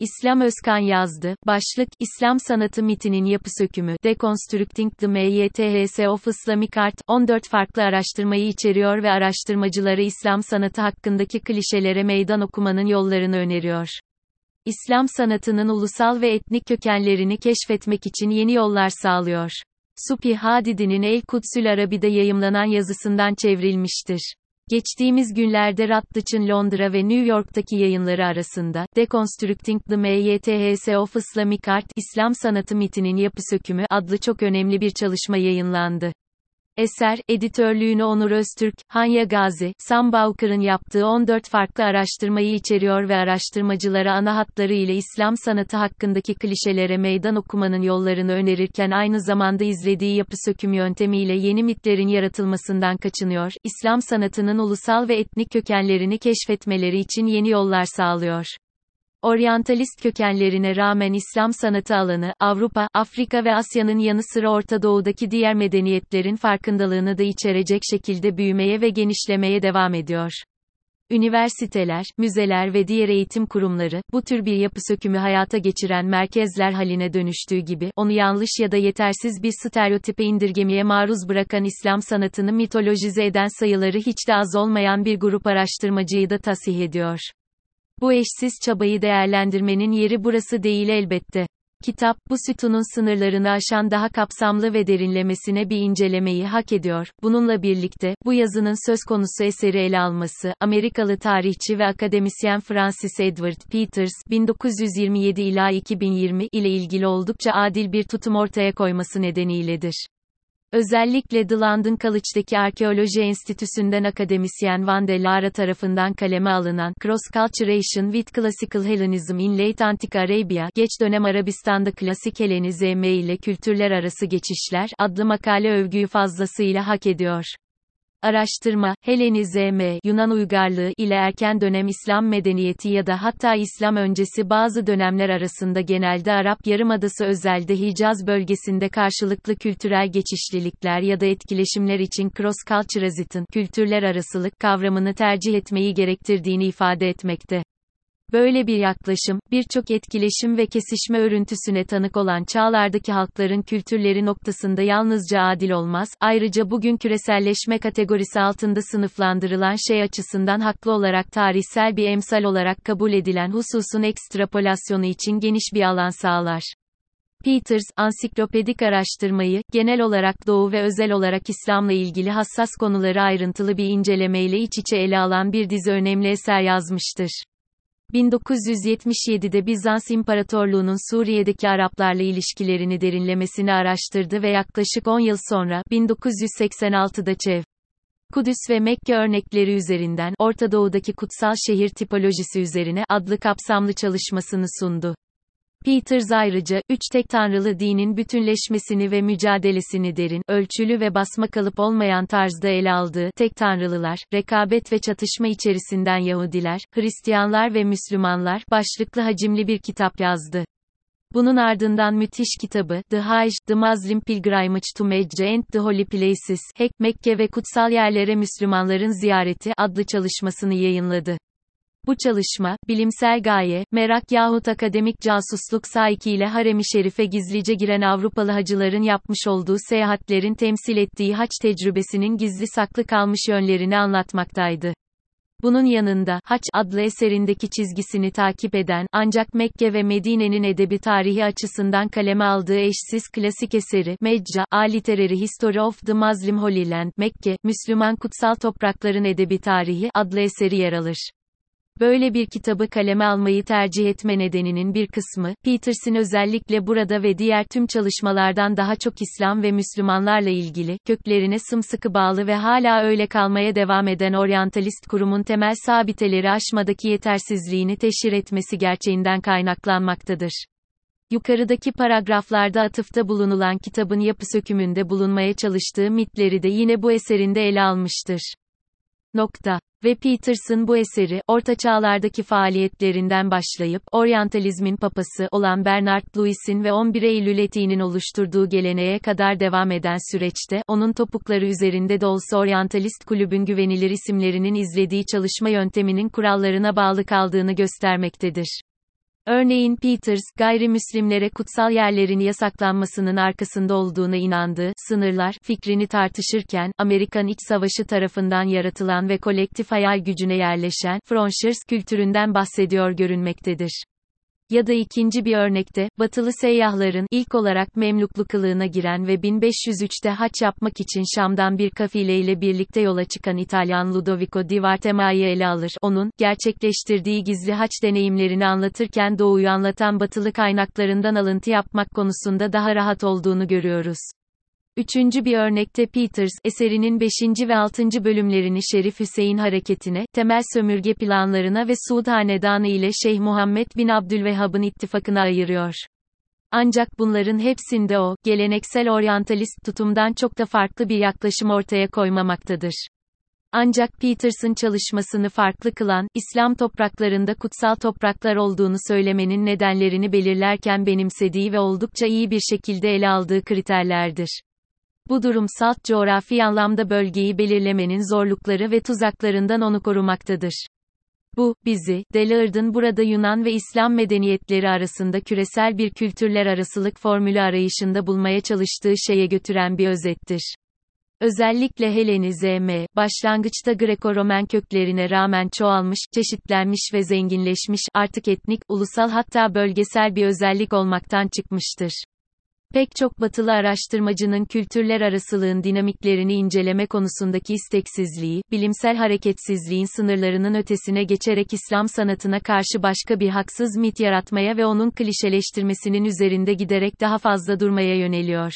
İslam Özkan yazdı. Başlık, İslam sanatı mitinin yapı sökümü, Deconstructing the MYTHS of Islamic Art, 14 farklı araştırmayı içeriyor ve araştırmacıları İslam sanatı hakkındaki klişelere meydan okumanın yollarını öneriyor. İslam sanatının ulusal ve etnik kökenlerini keşfetmek için yeni yollar sağlıyor. Supi Hadidi'nin El Kudsül Arabi'de yayımlanan yazısından çevrilmiştir. Geçtiğimiz günlerde Routledge'ın Londra ve New York'taki yayınları arasında, Deconstructing the MYTHS of Islamic Art, İslam Sanatı Mitinin Yapı Sökümü adlı çok önemli bir çalışma yayınlandı. Eser, editörlüğünü Onur Öztürk, Hanya Gazi, Sam Bowker'ın yaptığı 14 farklı araştırmayı içeriyor ve araştırmacılara ana hatları ile İslam sanatı hakkındaki klişelere meydan okumanın yollarını önerirken aynı zamanda izlediği yapı söküm yöntemiyle yeni mitlerin yaratılmasından kaçınıyor, İslam sanatının ulusal ve etnik kökenlerini keşfetmeleri için yeni yollar sağlıyor. Oryantalist kökenlerine rağmen İslam sanatı alanı, Avrupa, Afrika ve Asya'nın yanı sıra Orta Doğu'daki diğer medeniyetlerin farkındalığını da içerecek şekilde büyümeye ve genişlemeye devam ediyor. Üniversiteler, müzeler ve diğer eğitim kurumları, bu tür bir yapı sökümü hayata geçiren merkezler haline dönüştüğü gibi, onu yanlış ya da yetersiz bir stereotipe indirgemeye maruz bırakan İslam sanatını mitolojize eden sayıları hiç de az olmayan bir grup araştırmacıyı da tasih ediyor. Bu eşsiz çabayı değerlendirmenin yeri burası değil elbette. Kitap, bu sütunun sınırlarını aşan daha kapsamlı ve derinlemesine bir incelemeyi hak ediyor. Bununla birlikte, bu yazının söz konusu eseri ele alması, Amerikalı tarihçi ve akademisyen Francis Edward Peters, 1927 ila 2020 ile ilgili oldukça adil bir tutum ortaya koyması nedeniyledir. Özellikle The London College'daki Arkeoloji Enstitüsü'nden akademisyen Van de Lara tarafından kaleme alınan Cross-Culturation with Classical Hellenism in Late Antique Arabia, geç dönem Arabistan'da klasik Helenizm ile kültürler arası geçişler, adlı makale övgüyü fazlasıyla hak ediyor. Araştırma, Helenizm, Yunan uygarlığı ile erken dönem İslam medeniyeti ya da hatta İslam öncesi bazı dönemler arasında genelde Arap Yarımadası özelde Hicaz bölgesinde karşılıklı kültürel geçişlilikler ya da etkileşimler için cross-culturalism, kültürler arasılık kavramını tercih etmeyi gerektirdiğini ifade etmekte. Böyle bir yaklaşım, birçok etkileşim ve kesişme örüntüsüne tanık olan çağlardaki halkların kültürleri noktasında yalnızca adil olmaz, ayrıca bugün küreselleşme kategorisi altında sınıflandırılan şey açısından haklı olarak tarihsel bir emsal olarak kabul edilen hususun ekstrapolasyonu için geniş bir alan sağlar. Peters, ansiklopedik araştırmayı, genel olarak Doğu ve özel olarak İslam'la ilgili hassas konuları ayrıntılı bir incelemeyle iç içe ele alan bir dizi önemli eser yazmıştır. 1977'de Bizans İmparatorluğu'nun Suriye'deki Araplarla ilişkilerini derinlemesine araştırdı ve yaklaşık 10 yıl sonra, 1986'da Çev. Kudüs ve Mekke örnekleri üzerinden, Orta Doğu'daki kutsal şehir tipolojisi üzerine, adlı kapsamlı çalışmasını sundu. Peters ayrıca, üç tek tanrılı dinin bütünleşmesini ve mücadelesini derin, ölçülü ve basma kalıp olmayan tarzda ele aldığı, tek tanrılılar, rekabet ve çatışma içerisinden Yahudiler, Hristiyanlar ve Müslümanlar, başlıklı hacimli bir kitap yazdı. Bunun ardından müthiş kitabı, The Hajj, The Muslim Pilgrimage to Mecca and the Holy Places, Hek, Mekke ve Kutsal Yerlere Müslümanların Ziyareti adlı çalışmasını yayınladı. Bu çalışma, bilimsel gaye, merak yahut akademik casusluk sahikiyle harem-i şerife gizlice giren Avrupalı hacıların yapmış olduğu seyahatlerin temsil ettiği haç tecrübesinin gizli saklı kalmış yönlerini anlatmaktaydı. Bunun yanında, Haç adlı eserindeki çizgisini takip eden, ancak Mekke ve Medine'nin edebi tarihi açısından kaleme aldığı eşsiz klasik eseri, Mecca, A Literary History of the Muslim Holy Land, Mekke, Müslüman Kutsal Toprakların Edebi Tarihi, adlı eseri yer alır. Böyle bir kitabı kaleme almayı tercih etme nedeninin bir kısmı, Peterson özellikle burada ve diğer tüm çalışmalardan daha çok İslam ve Müslümanlarla ilgili, köklerine sımsıkı bağlı ve hala öyle kalmaya devam eden oryantalist kurumun temel sabiteleri aşmadaki yetersizliğini teşhir etmesi gerçeğinden kaynaklanmaktadır. Yukarıdaki paragraflarda atıfta bulunulan kitabın yapı sökümünde bulunmaya çalıştığı mitleri de yine bu eserinde ele almıştır. Nokta. Ve Peterson bu eseri, Orta Çağlardaki faaliyetlerinden başlayıp, oryantalizmin papası olan Bernard Lewis'in ve 11 Eylül etiğinin oluşturduğu geleneğe kadar devam eden süreçte, onun topukları üzerinde de olsa oryantalist kulübün güvenilir isimlerinin izlediği çalışma yönteminin kurallarına bağlı kaldığını göstermektedir. Örneğin Peters, gayrimüslimlere kutsal yerlerin yasaklanmasının arkasında olduğuna inandığı, sınırlar, fikrini tartışırken, Amerikan İç Savaşı tarafından yaratılan ve kolektif hayal gücüne yerleşen, Frontiers kültüründen bahsediyor görünmektedir. Ya da ikinci bir örnekte, batılı seyyahların, ilk olarak Memluklu kılığına giren ve 1503'te haç yapmak için Şam'dan bir kafileyle birlikte yola çıkan İtalyan Ludovico di Vartema'yı ele alır. Onun, gerçekleştirdiği gizli haç deneyimlerini anlatırken doğuyu anlatan batılı kaynaklarından alıntı yapmak konusunda daha rahat olduğunu görüyoruz. Üçüncü bir örnekte Peters, eserinin 5. ve 6. bölümlerini Şerif Hüseyin hareketine, temel sömürge planlarına ve Suud Hanedanı ile Şeyh Muhammed bin Abdülvehhab'ın ittifakına ayırıyor. Ancak bunların hepsinde o, geleneksel oryantalist tutumdan çok da farklı bir yaklaşım ortaya koymamaktadır. Ancak Peterson çalışmasını farklı kılan, İslam topraklarında kutsal topraklar olduğunu söylemenin nedenlerini belirlerken benimsediği ve oldukça iyi bir şekilde ele aldığı kriterlerdir. Bu durum salt coğrafi anlamda bölgeyi belirlemenin zorlukları ve tuzaklarından onu korumaktadır. Bu, bizi, Delaird'ın burada Yunan ve İslam medeniyetleri arasında küresel bir kültürler arasılık formülü arayışında bulmaya çalıştığı şeye götüren bir özettir. Özellikle Helenizme, başlangıçta Greko-Romen köklerine rağmen çoğalmış, çeşitlenmiş ve zenginleşmiş, artık etnik, ulusal hatta bölgesel bir özellik olmaktan çıkmıştır. Pek çok batılı araştırmacının kültürler arasılığın dinamiklerini inceleme konusundaki isteksizliği, bilimsel hareketsizliğin sınırlarının ötesine geçerek İslam sanatına karşı başka bir haksız mit yaratmaya ve onun klişeleştirmesinin üzerinde giderek daha fazla durmaya yöneliyor.